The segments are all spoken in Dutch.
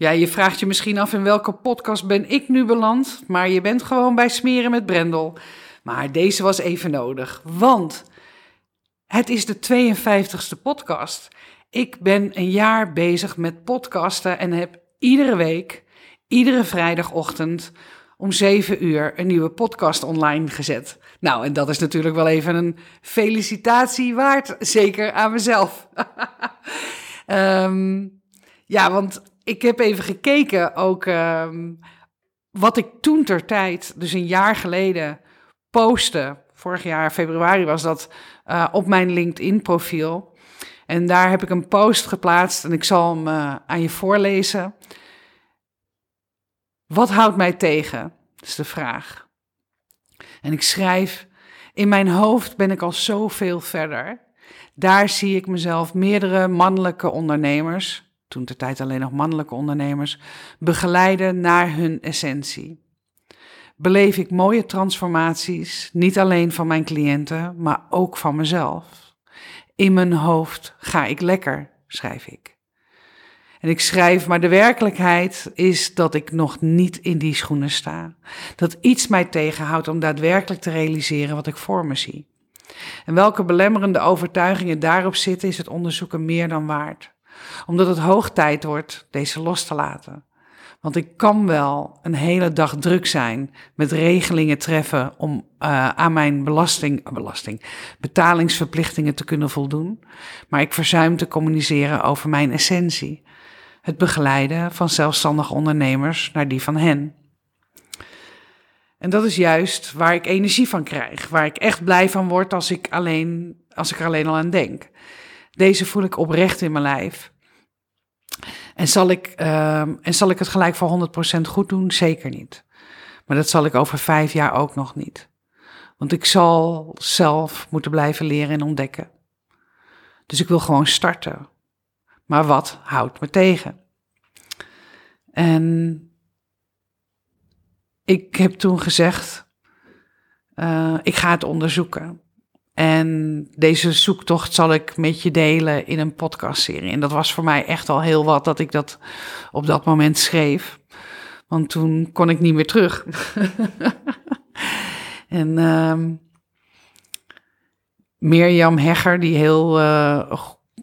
Ja, je vraagt je misschien af in welke podcast ben ik nu beland, maar je bent gewoon bij Smeren met Brendel. Maar deze was even nodig, want het is de 52ste podcast. Ik ben een jaar bezig met podcasten en heb iedere week, iedere vrijdagochtend om 7 uur een nieuwe podcast online gezet. Nou, en dat is natuurlijk wel even een felicitatie waard, zeker aan mezelf. Ehm, ja, want ik heb even gekeken ook ehm, wat ik toen ter tijd, dus een jaar geleden, postte. Vorig jaar februari was dat uh, op mijn LinkedIn-profiel. En daar heb ik een post geplaatst en ik zal hem uh, aan je voorlezen. Wat houdt mij tegen? Is de vraag. En ik schrijf: In mijn hoofd ben ik al zoveel verder. Daar zie ik mezelf meerdere mannelijke ondernemers, toen de tijd alleen nog mannelijke ondernemers, begeleiden naar hun essentie. Beleef ik mooie transformaties, niet alleen van mijn cliënten, maar ook van mezelf. In mijn hoofd ga ik lekker, schrijf ik. En ik schrijf, maar de werkelijkheid is dat ik nog niet in die schoenen sta. Dat iets mij tegenhoudt om daadwerkelijk te realiseren wat ik voor me zie. En welke belemmerende overtuigingen daarop zitten, is het onderzoeken meer dan waard. Omdat het hoog tijd wordt deze los te laten. Want ik kan wel een hele dag druk zijn met regelingen treffen om uh, aan mijn belasting, uh, belasting, betalingsverplichtingen te kunnen voldoen. Maar ik verzuim te communiceren over mijn essentie. Het begeleiden van zelfstandige ondernemers naar die van hen. En dat is juist waar ik energie van krijg, waar ik echt blij van word als ik, alleen, als ik er alleen al aan denk. Deze voel ik oprecht in mijn lijf. En zal ik, uh, en zal ik het gelijk voor 100% goed doen? Zeker niet. Maar dat zal ik over vijf jaar ook nog niet. Want ik zal zelf moeten blijven leren en ontdekken. Dus ik wil gewoon starten. Maar wat houdt me tegen? En ik heb toen gezegd, uh, ik ga het onderzoeken. En deze zoektocht zal ik met je delen in een podcastserie. En dat was voor mij echt al heel wat dat ik dat op dat moment schreef. Want toen kon ik niet meer terug. en uh, Mirjam Hegger, die heel, uh,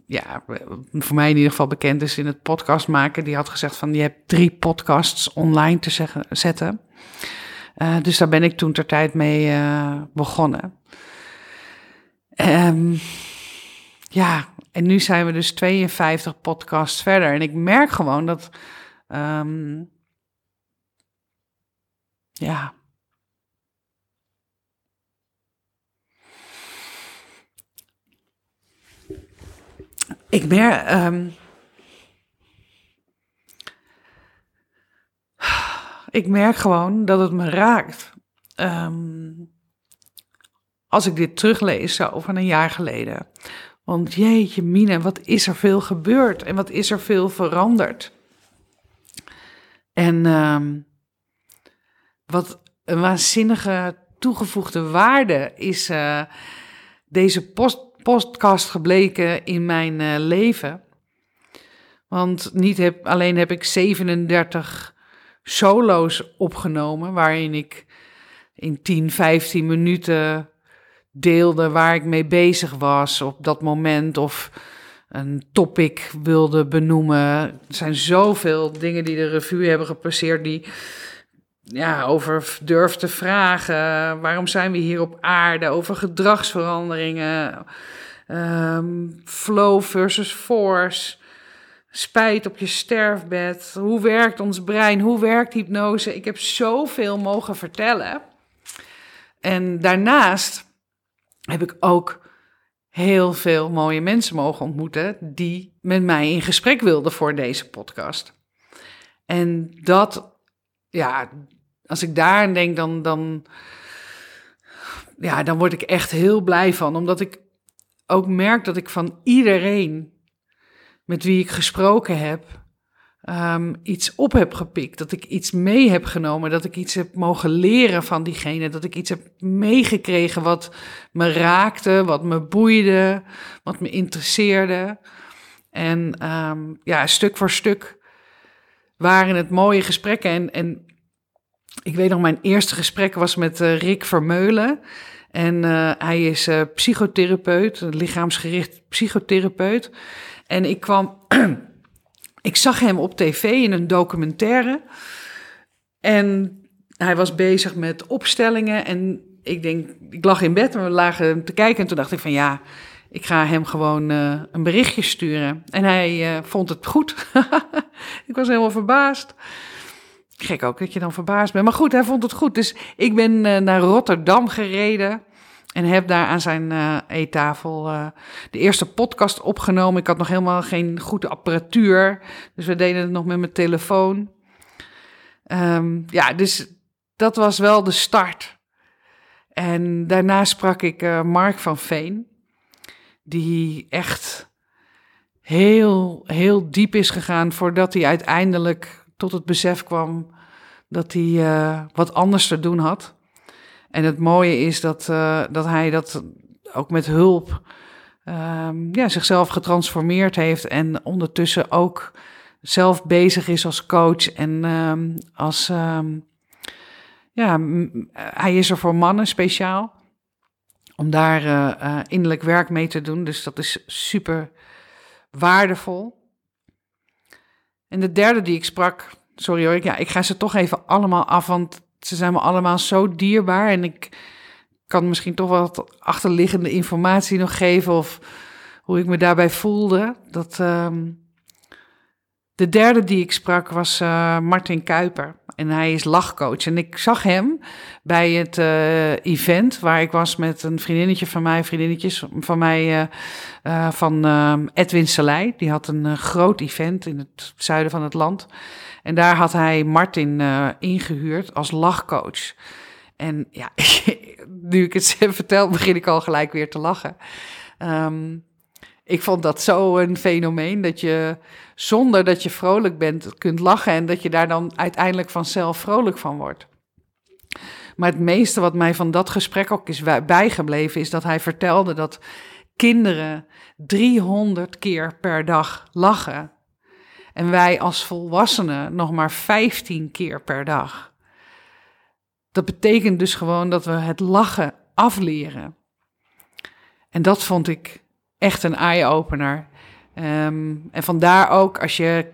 ja, voor mij in ieder geval bekend is in het podcast maken, die had gezegd van je hebt drie podcasts online te zetten. Uh, dus daar ben ik toen ter tijd mee uh, begonnen. Um, ja, en nu zijn we dus 52 podcasts verder. En ik merk gewoon dat. Um, ja. Ik merk. Um, ik merk gewoon dat het me raakt. Um, als ik dit teruglees zo van een jaar geleden. Want jeetje mine, wat is er veel gebeurd en wat is er veel veranderd. En um, wat een waanzinnige toegevoegde waarde is uh, deze post podcast gebleken in mijn uh, leven. Want niet heb, alleen heb ik 37 solo's opgenomen, waarin ik in 10, 15 minuten deelde waar ik mee bezig was op dat moment of een topic wilde benoemen. Er zijn zoveel dingen die de revue hebben gepasseerd die ja, over durf te vragen. Waarom zijn we hier op aarde? Over gedragsveranderingen. Um, flow versus force. Spijt op je sterfbed. Hoe werkt ons brein? Hoe werkt hypnose? Ik heb zoveel mogen vertellen. En daarnaast heb ik ook heel veel mooie mensen mogen ontmoeten die met mij in gesprek wilden voor deze podcast. En dat, ja, als ik daar aan denk, dan, dan, ja, dan word ik echt heel blij van, omdat ik ook merk dat ik van iedereen met wie ik gesproken heb, um, iets op heb gepikt. Dat ik iets mee heb genomen. Dat ik iets heb mogen leren van diegene. Dat ik iets heb meegekregen wat me raakte, wat me boeide, wat me interesseerde. En um, ja, stuk voor stuk waren het mooie gesprekken. En, en ik weet nog, mijn eerste gesprek was met uh, Rick Vermeulen. En uh, hij is uh, psychotherapeut, lichaamsgericht psychotherapeut. En ik kwam, ik zag hem op tv in een documentaire. En hij was bezig met opstellingen. En ik denk, ik lag in bed en we lagen te kijken. En toen dacht ik van ja, ik ga hem gewoon uh, een berichtje sturen. En hij uh, vond het goed. ik was helemaal verbaasd. Gek ook dat je dan verbaasd bent. Maar goed, hij vond het goed. Dus ik ben uh, naar Rotterdam gereden. En heb daar aan zijn eettafel de eerste podcast opgenomen. Ik had nog helemaal geen goede apparatuur. Dus we deden het nog met mijn telefoon. Um, ja, dus dat was wel de start. En daarna sprak ik Mark van Veen die echt heel, heel diep is gegaan voordat hij uiteindelijk tot het besef kwam dat hij uh, wat anders te doen had. En het mooie is dat, uh, dat hij dat ook met hulp um, ja, zichzelf getransformeerd heeft en ondertussen ook zelf bezig is als coach en um, als um, ja, hij is er voor mannen speciaal om daar uh, innerlijk werk mee te doen. Dus dat is super waardevol. En de derde die ik sprak, sorry hoor, ja, ik ga ze toch even allemaal af, want ze zijn me allemaal zo dierbaar. En ik kan misschien toch wat achterliggende informatie nog geven of hoe ik me daarbij voelde. Dat, um, de derde die ik sprak was uh, Martin Kuiper. En hij is lachcoach. En ik zag hem bij het uh, event waar ik was met een vriendinnetje van mij, vriendinnetjes van mij, uh, van Edwin Salei. Die had een groot event in het zuiden van het land. En daar had hij Martin ingehuurd als lachcoach. En ja, nu ik het vertel, begin ik al gelijk weer te lachen. Um, ik vond dat zo een fenomeen dat je zonder dat je vrolijk bent kunt lachen en dat je daar dan uiteindelijk vanzelf vrolijk van wordt. Maar het meeste wat mij van dat gesprek ook is bijgebleven is dat hij vertelde dat kinderen 300 keer per dag lachen. En wij als volwassenen nog maar 15 keer per dag. Dat betekent dus gewoon dat we het lachen afleren. En dat vond ik echt een eye-opener. Um, en vandaar ook als je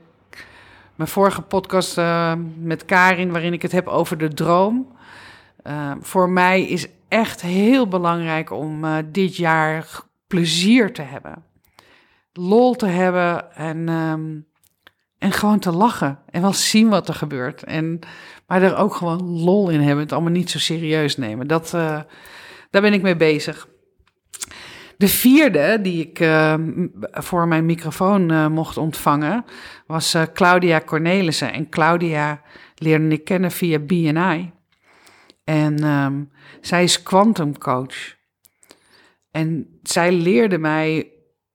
mijn vorige podcast uh, met Karin, waarin ik het heb over de droom. Uh, voor mij is echt heel belangrijk om uh, dit jaar plezier te hebben. Lol te hebben en, um, en gewoon te lachen. En wel zien wat er gebeurt. En, maar er ook gewoon lol in hebben. Het allemaal niet zo serieus nemen. Dat, daar ben ik mee bezig. De vierde die ik uh, voor mijn microfoon uh, mocht ontvangen was Claudia Cornelissen. En Claudia leerde ik kennen via BNI. En um, zij is quantumcoach. En zij leerde mij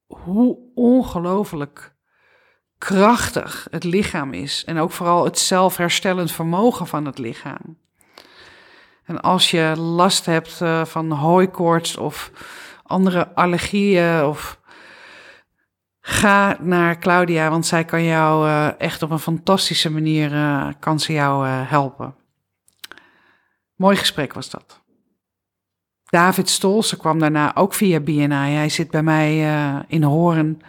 hoe ongelooflijk krachtig het lichaam is. En ook vooral het zelfherstellend vermogen van het lichaam. En als je last hebt van hooikoorts of andere allergieën of ga naar Claudia, want zij kan jou uh, echt op een fantastische manier uh, kan ze jou helpen. Mooi gesprek was dat. David Stolse kwam daarna ook via BNI. Hij zit bij mij in Horen.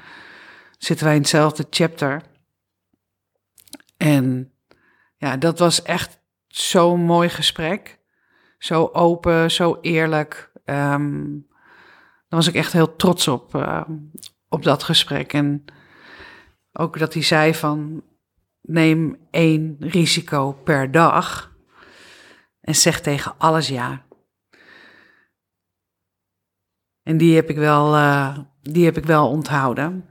Zitten wij in hetzelfde chapter. En ja, dat was echt zo'n mooi gesprek. Zo open, zo eerlijk. Um, daar was ik echt heel trots op, uh, op dat gesprek. En ook dat hij zei van neem één risico per dag en zeg tegen alles ja. En die heb ik wel, uh, die heb ik wel onthouden.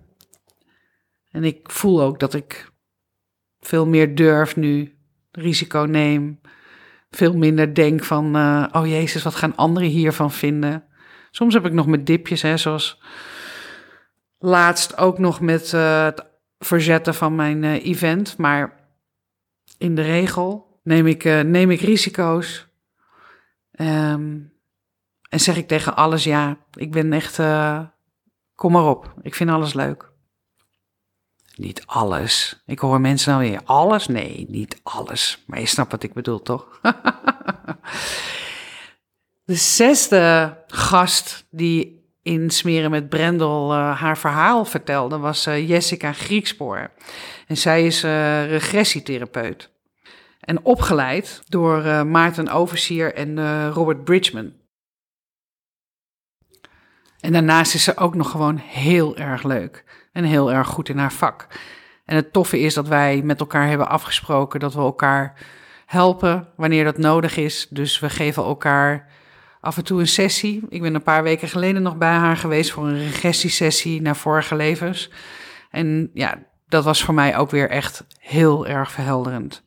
En ik voel ook dat ik veel meer durf nu, risico neem. Veel minder denk van, uh, oh Jezus, wat gaan anderen hiervan vinden? Soms heb ik nog met dipjes, hè, zoals laatst ook nog met uh, het verzetten van mijn uh, event. Maar in de regel neem ik, neem ik risico's. Um, en zeg ik tegen alles ja. Ik ben echt, kom maar op. Ik vind alles leuk. Niet alles. Ik hoor mensen nou weer, alles? Nee, niet alles. Maar je snapt wat ik bedoel, toch? De zesde gast die in Smeren met Brendel uh, haar verhaal vertelde, was uh, Jessica Griekspoor. En zij is uh, regressietherapeut. En opgeleid door Maarten Oversier en Robert Bridgman. En daarnaast is ze ook nog gewoon heel erg leuk en heel erg goed in haar vak. En het toffe is dat wij met elkaar hebben afgesproken dat we elkaar helpen wanneer dat nodig is. Dus we geven elkaar af en toe een sessie. Ik ben een paar weken geleden nog bij haar geweest voor een regressiesessie naar vorige levens. En ja, dat was voor mij ook weer echt heel erg verhelderend.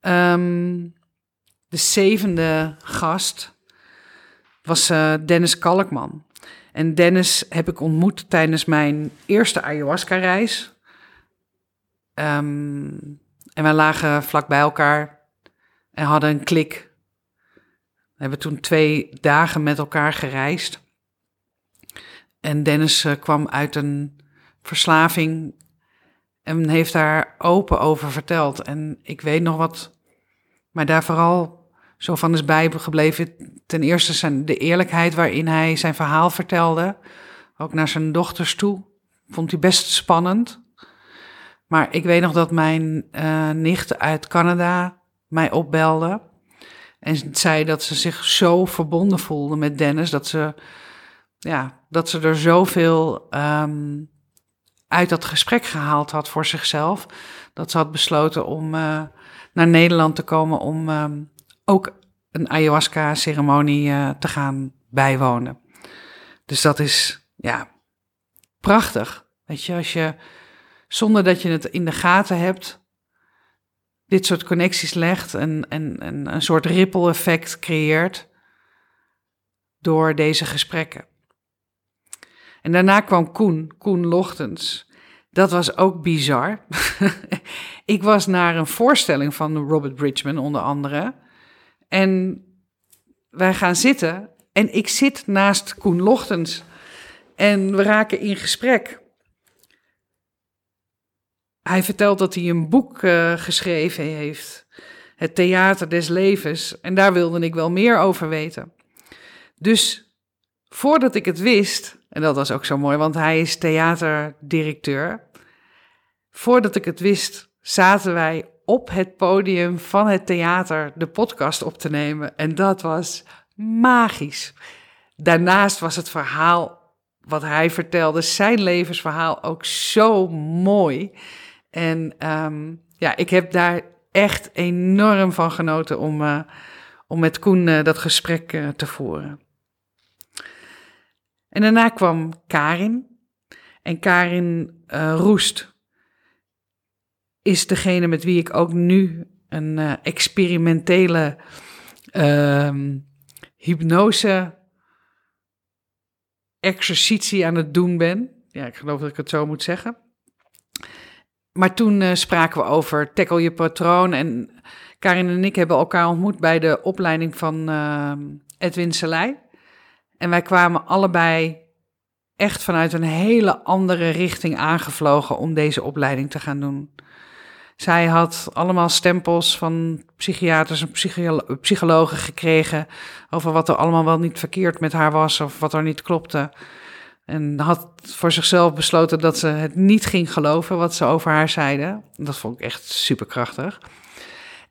Um, de zevende gast was uh, Dennis Kalkman. En Dennis heb ik ontmoet tijdens mijn eerste ayahuasca-reis. Um, en wij lagen vlak bij elkaar en hadden een klik we hebben toen twee dagen met elkaar gereisd. En Dennis uh, kwam uit een verslaving en heeft daar open over verteld. En ik weet nog wat maar daar vooral zo van is bijgebleven. Ten eerste zijn de eerlijkheid waarin hij zijn verhaal vertelde. Ook naar zijn dochters toe. Vond hij best spannend. Maar ik weet nog dat mijn uh, nicht uit Canada mij opbelde. En zei dat ze zich zo verbonden voelde met Dennis. Dat ze, ja, dat ze er zoveel um, uit dat gesprek gehaald had voor zichzelf. Dat ze had besloten om uh, naar Nederland te komen om um, ook een ayahuasca-ceremonie uh, te gaan bijwonen. Dus dat is, ja, prachtig. Weet je, als je zonder dat je het in de gaten hebt, dit soort connecties legt en, en, en een soort ripple effect creëert door deze gesprekken. En daarna kwam Koen, Koen Lochtens. Dat was ook bizar. ik was naar een voorstelling van Robert Bridgman onder andere. En wij gaan zitten en ik zit naast Koen Lochtens. En we raken in gesprek. Hij vertelt dat hij een boek uh, geschreven heeft, Het Theater des Levens, en daar wilde ik wel meer over weten. Dus voordat ik het wist, en dat was ook zo mooi, want hij is theaterdirecteur. Voordat ik het wist, zaten wij op het podium van het theater de podcast op te nemen. En dat was magisch. Daarnaast was het verhaal wat hij vertelde, zijn levensverhaal, ook zo mooi. En um, ja, ik heb daar echt enorm van genoten om, uh, om met Koen uh, dat gesprek uh, te voeren. En daarna kwam Karin. En Karin Roest is degene met wie ik ook nu een experimentele ehm, hypnose exercitie aan het doen ben. Ja, ik geloof dat ik het zo moet zeggen maar toen uh, spraken we over tackle je patroon. En Karin en ik hebben elkaar ontmoet bij de opleiding van uh, Edwin Selei. En wij kwamen allebei echt vanuit een hele andere richting aangevlogen om deze opleiding te gaan doen. Zij had allemaal stempels van psychiaters en psychologen gekregen over wat er allemaal wel niet verkeerd met haar was of wat er niet klopte. En had voor zichzelf besloten dat ze het niet ging geloven wat ze over haar zeiden. Dat vond ik echt superkrachtig.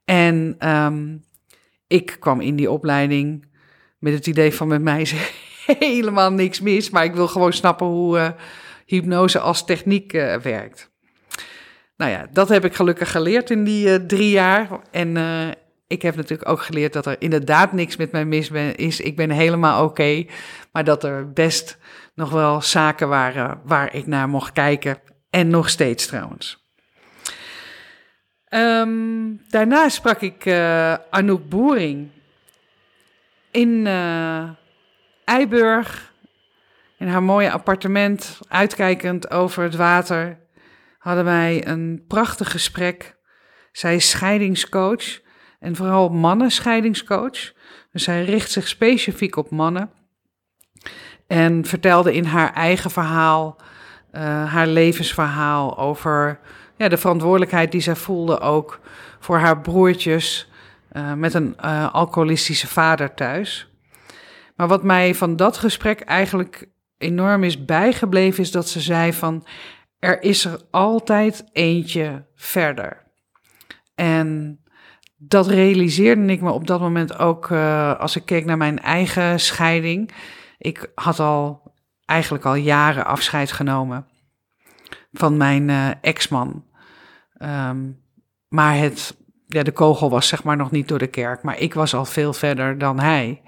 En um, ik kwam in die opleiding met het idee van met mij is helemaal niks mis. Maar ik wil gewoon snappen hoe uh, hypnose als techniek uh, werkt. Nou ja, dat heb ik gelukkig geleerd in die uh, drie jaar. En ik heb natuurlijk ook geleerd dat er inderdaad niks met mij mis is. Ik ben helemaal oké. maar dat er best nog wel zaken waren waar ik naar mocht kijken. En nog steeds trouwens. Um, daarna sprak ik uh, Anouk Boering in Eiburg. In haar mooie appartement, uitkijkend over het water, hadden wij een prachtig gesprek. Zij is scheidingscoach en vooral mannen-scheidingscoach. Dus zij richt zich specifiek op mannen. En vertelde in haar eigen verhaal uh, haar levensverhaal, over ja, de verantwoordelijkheid die zij voelde ook voor haar broertjes uh, met een uh, alcoholistische vader thuis. Maar wat mij van dat gesprek eigenlijk enorm is bijgebleven, is dat ze zei van er is er altijd eentje verder. En dat realiseerde ik me op dat moment ook uh, als ik keek naar mijn eigen scheiding. Ik had al eigenlijk al jaren afscheid genomen van mijn uh, ex-man. Um, maar het, ja, de kogel was zeg maar nog niet door de kerk, maar ik was al veel verder dan hij.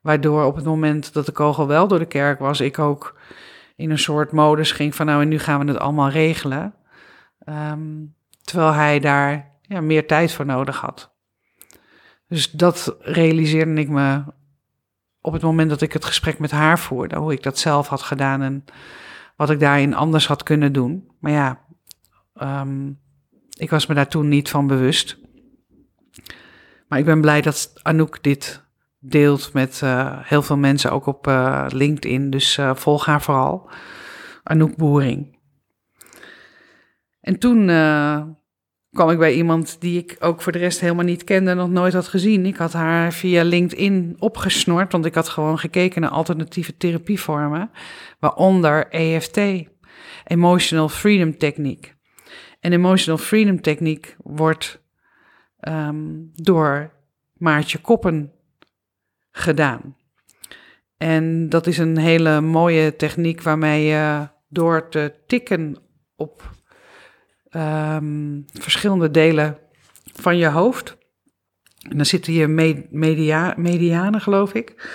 Waardoor op het moment dat de kogel wel door de kerk was, ik ook in een soort modus ging van nou en nu gaan we het allemaal regelen. Um, terwijl hij daar ja, meer tijd voor nodig had. Dus dat realiseerde ik me op het moment dat ik het gesprek met haar voerde, hoe ik dat zelf had gedaan en wat ik daarin anders had kunnen doen. Maar ja, um, ik was me daar toen niet van bewust. Maar ik ben blij dat Anouk dit deelt met uh, heel veel mensen, ook op uh, LinkedIn. Dus uh, volg haar vooral. Anouk Boering. En toen kwam ik bij iemand die ik ook voor de rest helemaal niet kende en nog nooit had gezien. Ik had haar via LinkedIn opgesnord, want ik had gewoon gekeken naar alternatieve therapievormen, waaronder EFT, Emotional Freedom Techniek. En Emotional Freedom Techniek wordt um, door Maartje Koppen gedaan. En dat is een hele mooie techniek waarmee je door te tikken op um, verschillende delen van je hoofd. En dan zitten hier media, medianen, geloof ik.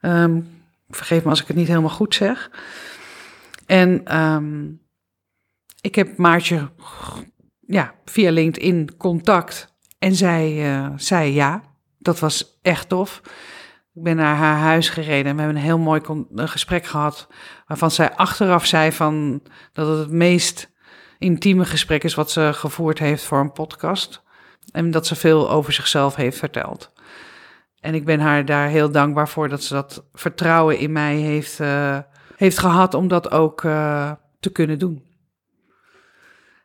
Um, vergeef me als ik het niet helemaal goed zeg. En um, ik heb Maartje ja, via LinkedIn contact. En zij uh, zei ja. Dat was echt tof. Ik ben naar haar huis gereden en we hebben een heel mooi gesprek gehad. Waarvan zij achteraf zei van dat het het meest intieme gesprek is wat ze gevoerd heeft voor een podcast. En dat ze veel over zichzelf heeft verteld. En ik ben haar daar heel dankbaar voor dat ze dat vertrouwen in mij heeft, uh, heeft gehad om dat ook uh, te kunnen doen.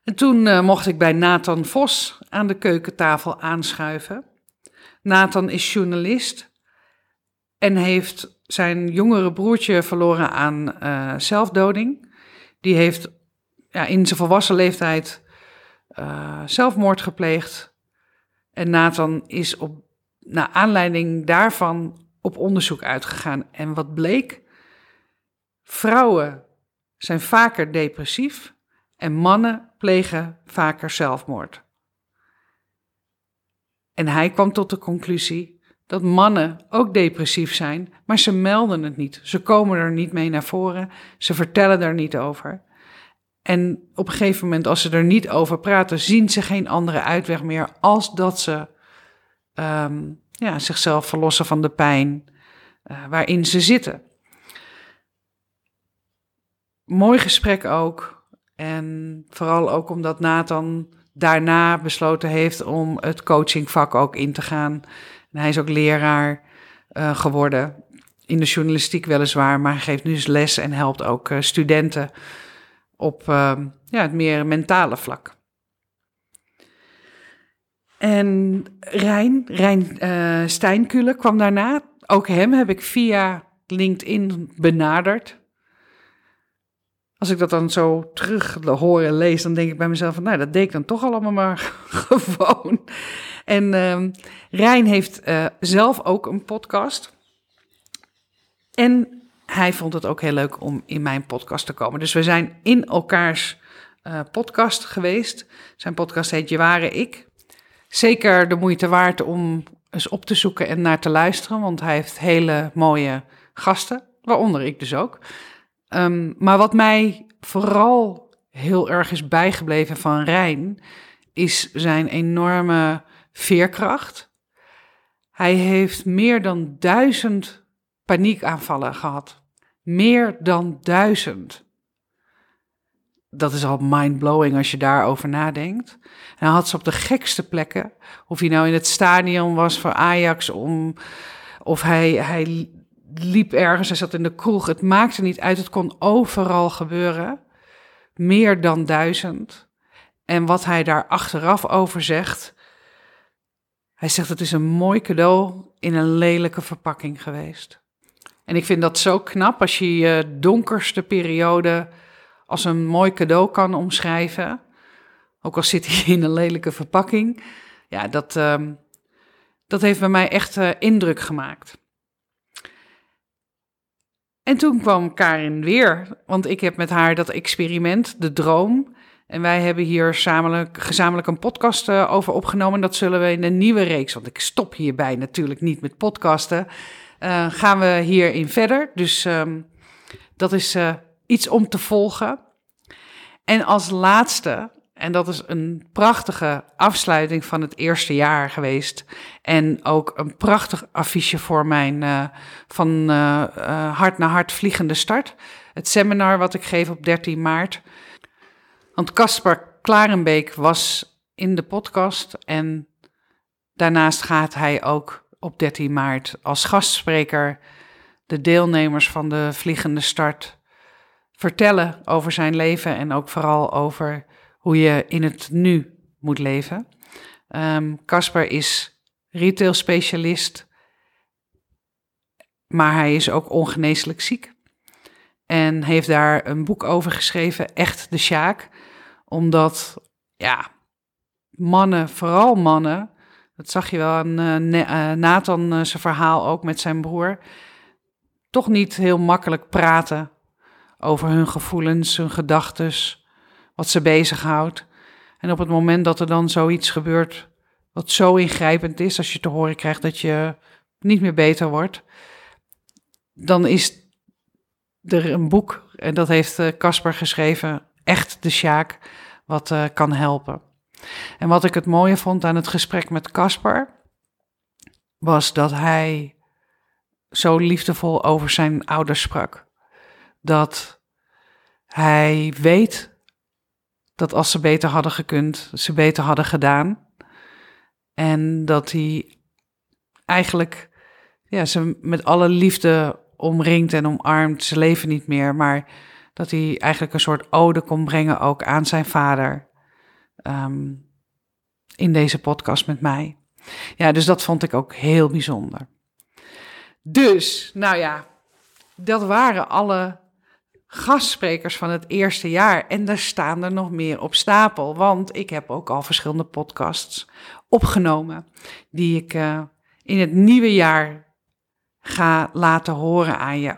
En toen uh, mocht ik bij Nathan Vos aan de keukentafel aanschuiven. Nathan is journalist en heeft zijn jongere broertje verloren aan zelfdoding. Die heeft ja, in zijn volwassen leeftijd uh, zelfmoord gepleegd. En Nathan is op, naar aanleiding daarvan op onderzoek uitgegaan. En wat bleek? Vrouwen zijn vaker depressief en mannen plegen vaker zelfmoord. En hij kwam tot de conclusie dat mannen ook depressief zijn, maar ze melden het niet. Ze komen er niet mee naar voren, ze vertellen er niet over. En op een gegeven moment, als ze er niet over praten, zien ze geen andere uitweg meer als dat ze um, ja, zichzelf verlossen van de pijn uh, waarin ze zitten. Mooi gesprek ook. En vooral ook omdat Nathan daarna besloten heeft om het coachingvak ook in te gaan. Hij is ook leraar uh, geworden. In de journalistiek weliswaar, maar hij geeft nu les en helpt ook uh, studenten op uh, ja, het meer mentale vlak. En Rijn, Rijn uh, kwam daarna. Ook hem heb ik via LinkedIn benaderd. Als ik dat dan zo terug hoor en lees, dan denk ik bij mezelf van, nou, dat deed ik dan toch allemaal maar gewoon. En uh, Rijn heeft uh, zelf ook een podcast. En hij vond het ook heel leuk om in mijn podcast te komen. Dus we zijn in elkaars uh, podcast geweest. Zijn podcast heet Je Ware Ik. Zeker de moeite waard om eens op te zoeken en naar te luisteren, want hij heeft hele mooie gasten, waaronder ik dus ook. Um, maar wat mij vooral heel erg is bijgebleven van Rijn, is zijn enorme veerkracht. Hij heeft meer dan duizend paniekaanvallen gehad. Meer dan duizend. Dat is al mind-blowing als je daarover nadenkt. En hij had ze op de gekste plekken. Of hij nou in het stadion was voor Ajax, om, of hij, hij liep ergens, hij zat in de kroeg. Het maakte niet uit, het kon overal gebeuren. meer dan duizend. En wat hij daar achteraf over zegt. Hij zegt het is een mooi cadeau in een lelijke verpakking geweest. En ik vind dat zo knap als je je donkerste periode als een mooi cadeau kan omschrijven. Ook al zit hij in een lelijke verpakking. Ja, dat, ehm, dat heeft bij mij echt uh, indruk gemaakt. En toen kwam Karin weer, want ik heb met haar dat experiment, de droom. En wij hebben hier samelijk, gezamenlijk een podcast uh, over opgenomen. Dat zullen we in een nieuwe reeks, want ik stop hierbij natuurlijk niet met podcasten. Uh, gaan we hierin verder. Dus um, dat is uh, iets om te volgen. En als laatste en dat is een prachtige afsluiting van het eerste jaar geweest. En ook een prachtig affiche voor mijn van hart naar hart vliegende start. Het seminar wat ik geef op 13 maart. Want Caspar Klarenbeek was in de podcast. En daarnaast gaat hij ook op 13 maart als gastspreker de deelnemers van de vliegende start vertellen over zijn leven. En ook vooral over hoe je in het nu moet leven. Casper um, is retail specialist, maar hij is ook ongeneeslijk ziek. En heeft daar een boek over geschreven, Echt de Sjaak. Omdat, ja, mannen, vooral mannen, dat zag je wel aan uh, Nathan uh, zijn verhaal ook met zijn broer, toch niet heel makkelijk praten over hun gevoelens, hun gedachtes wat ze bezighoudt. En op het moment dat er dan zoiets gebeurt wat zo ingrijpend is, als je te horen krijgt dat je niet meer beter wordt, dan is er een boek, en dat heeft Casper geschreven, Echt de Sjaak, wat uh, kan helpen. En wat ik het mooie vond aan het gesprek met Casper, was dat hij zo liefdevol over zijn ouders sprak. Dat hij weet dat als ze beter hadden gekund, ze beter hadden gedaan. En dat hij eigenlijk ja, ze met alle liefde omringt en omarmt. Ze leven niet meer, maar dat hij eigenlijk een soort ode kon brengen ook aan zijn vader. Um, in deze podcast met mij. Ja, dus dat vond ik ook heel bijzonder. Dus, nou ja, dat waren alle gastsprekers van het eerste jaar. En daar staan er nog meer op stapel. Want ik heb ook al verschillende podcasts opgenomen. Die ik uh, in het nieuwe jaar ga laten horen aan je.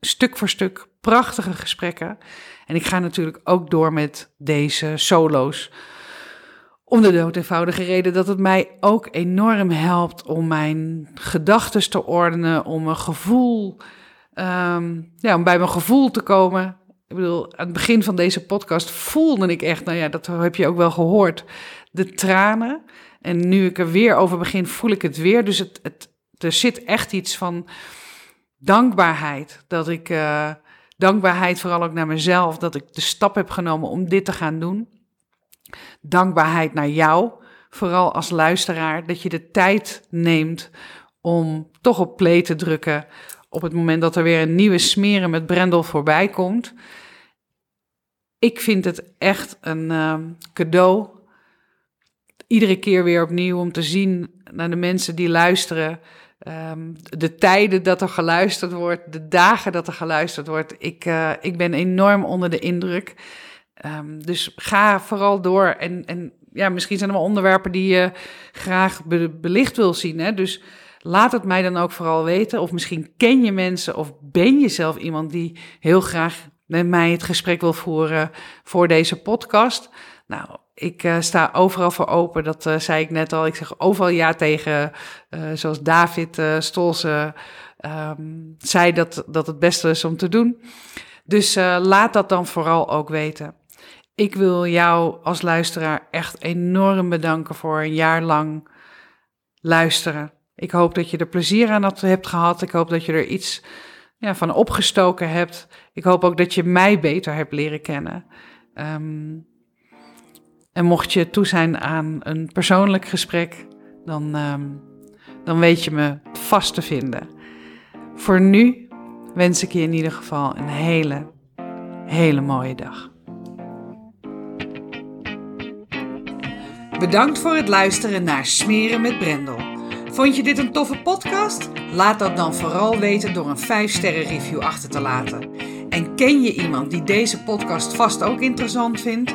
Stuk voor stuk prachtige gesprekken. En ik ga natuurlijk ook door met deze solo's. Om de dood eenvoudige reden dat het mij ook enorm helpt om mijn gedachten te ordenen, om een gevoel Um, ja, om bij mijn gevoel te komen. Ik bedoel, aan het begin van deze podcast voelde ik echt, nou ja, dat heb je ook wel gehoord, de tranen. En nu ik er weer over begin, voel ik het weer. Dus het, het, er zit echt iets van dankbaarheid. Dat ik, uh, dankbaarheid vooral ook naar mezelf, dat ik de stap heb genomen om dit te gaan doen. Dankbaarheid naar jou, vooral als luisteraar, dat je de tijd neemt om toch op play te drukken op het moment dat er weer een nieuwe smeren met Brendel voorbij komt. Ik vind het echt een uh, cadeau. Iedere keer weer opnieuw om te zien naar de mensen die luisteren. Um, de tijden dat er geluisterd wordt, de dagen dat er geluisterd wordt. Ik, uh, ik ben enorm onder de indruk. Um, dus ga vooral door. En, en ja, misschien zijn er wel onderwerpen die je graag be belicht wil zien. Hè? Dus Laat het mij dan ook vooral weten. Of misschien ken je mensen of ben je zelf iemand die heel graag met mij het gesprek wil voeren voor deze podcast. Nou, ik uh, sta overal voor open. Dat uh, zei ik net al. Ik zeg overal ja tegen. Uh, zoals David Stolze um, zei dat dat het beste is om te doen. Dus laat dat dan vooral ook weten. Ik wil jou als luisteraar echt enorm bedanken voor een jaar lang luisteren. Ik hoop dat je er plezier aan hebt gehad. Ik hoop dat je er iets ja, van opgestoken hebt. Ik hoop ook dat je mij beter hebt leren kennen. Um, en mocht je toe zijn aan een persoonlijk gesprek, dan, ehm, dan weet je me vast te vinden. Voor nu wens ik je in ieder geval een hele, hele mooie dag. Bedankt voor het luisteren naar Smeren met Brendel. Vond je dit een toffe podcast? Laat dat dan vooral weten door een 5-sterren review achter te laten. En ken je iemand die deze podcast vast ook interessant vindt?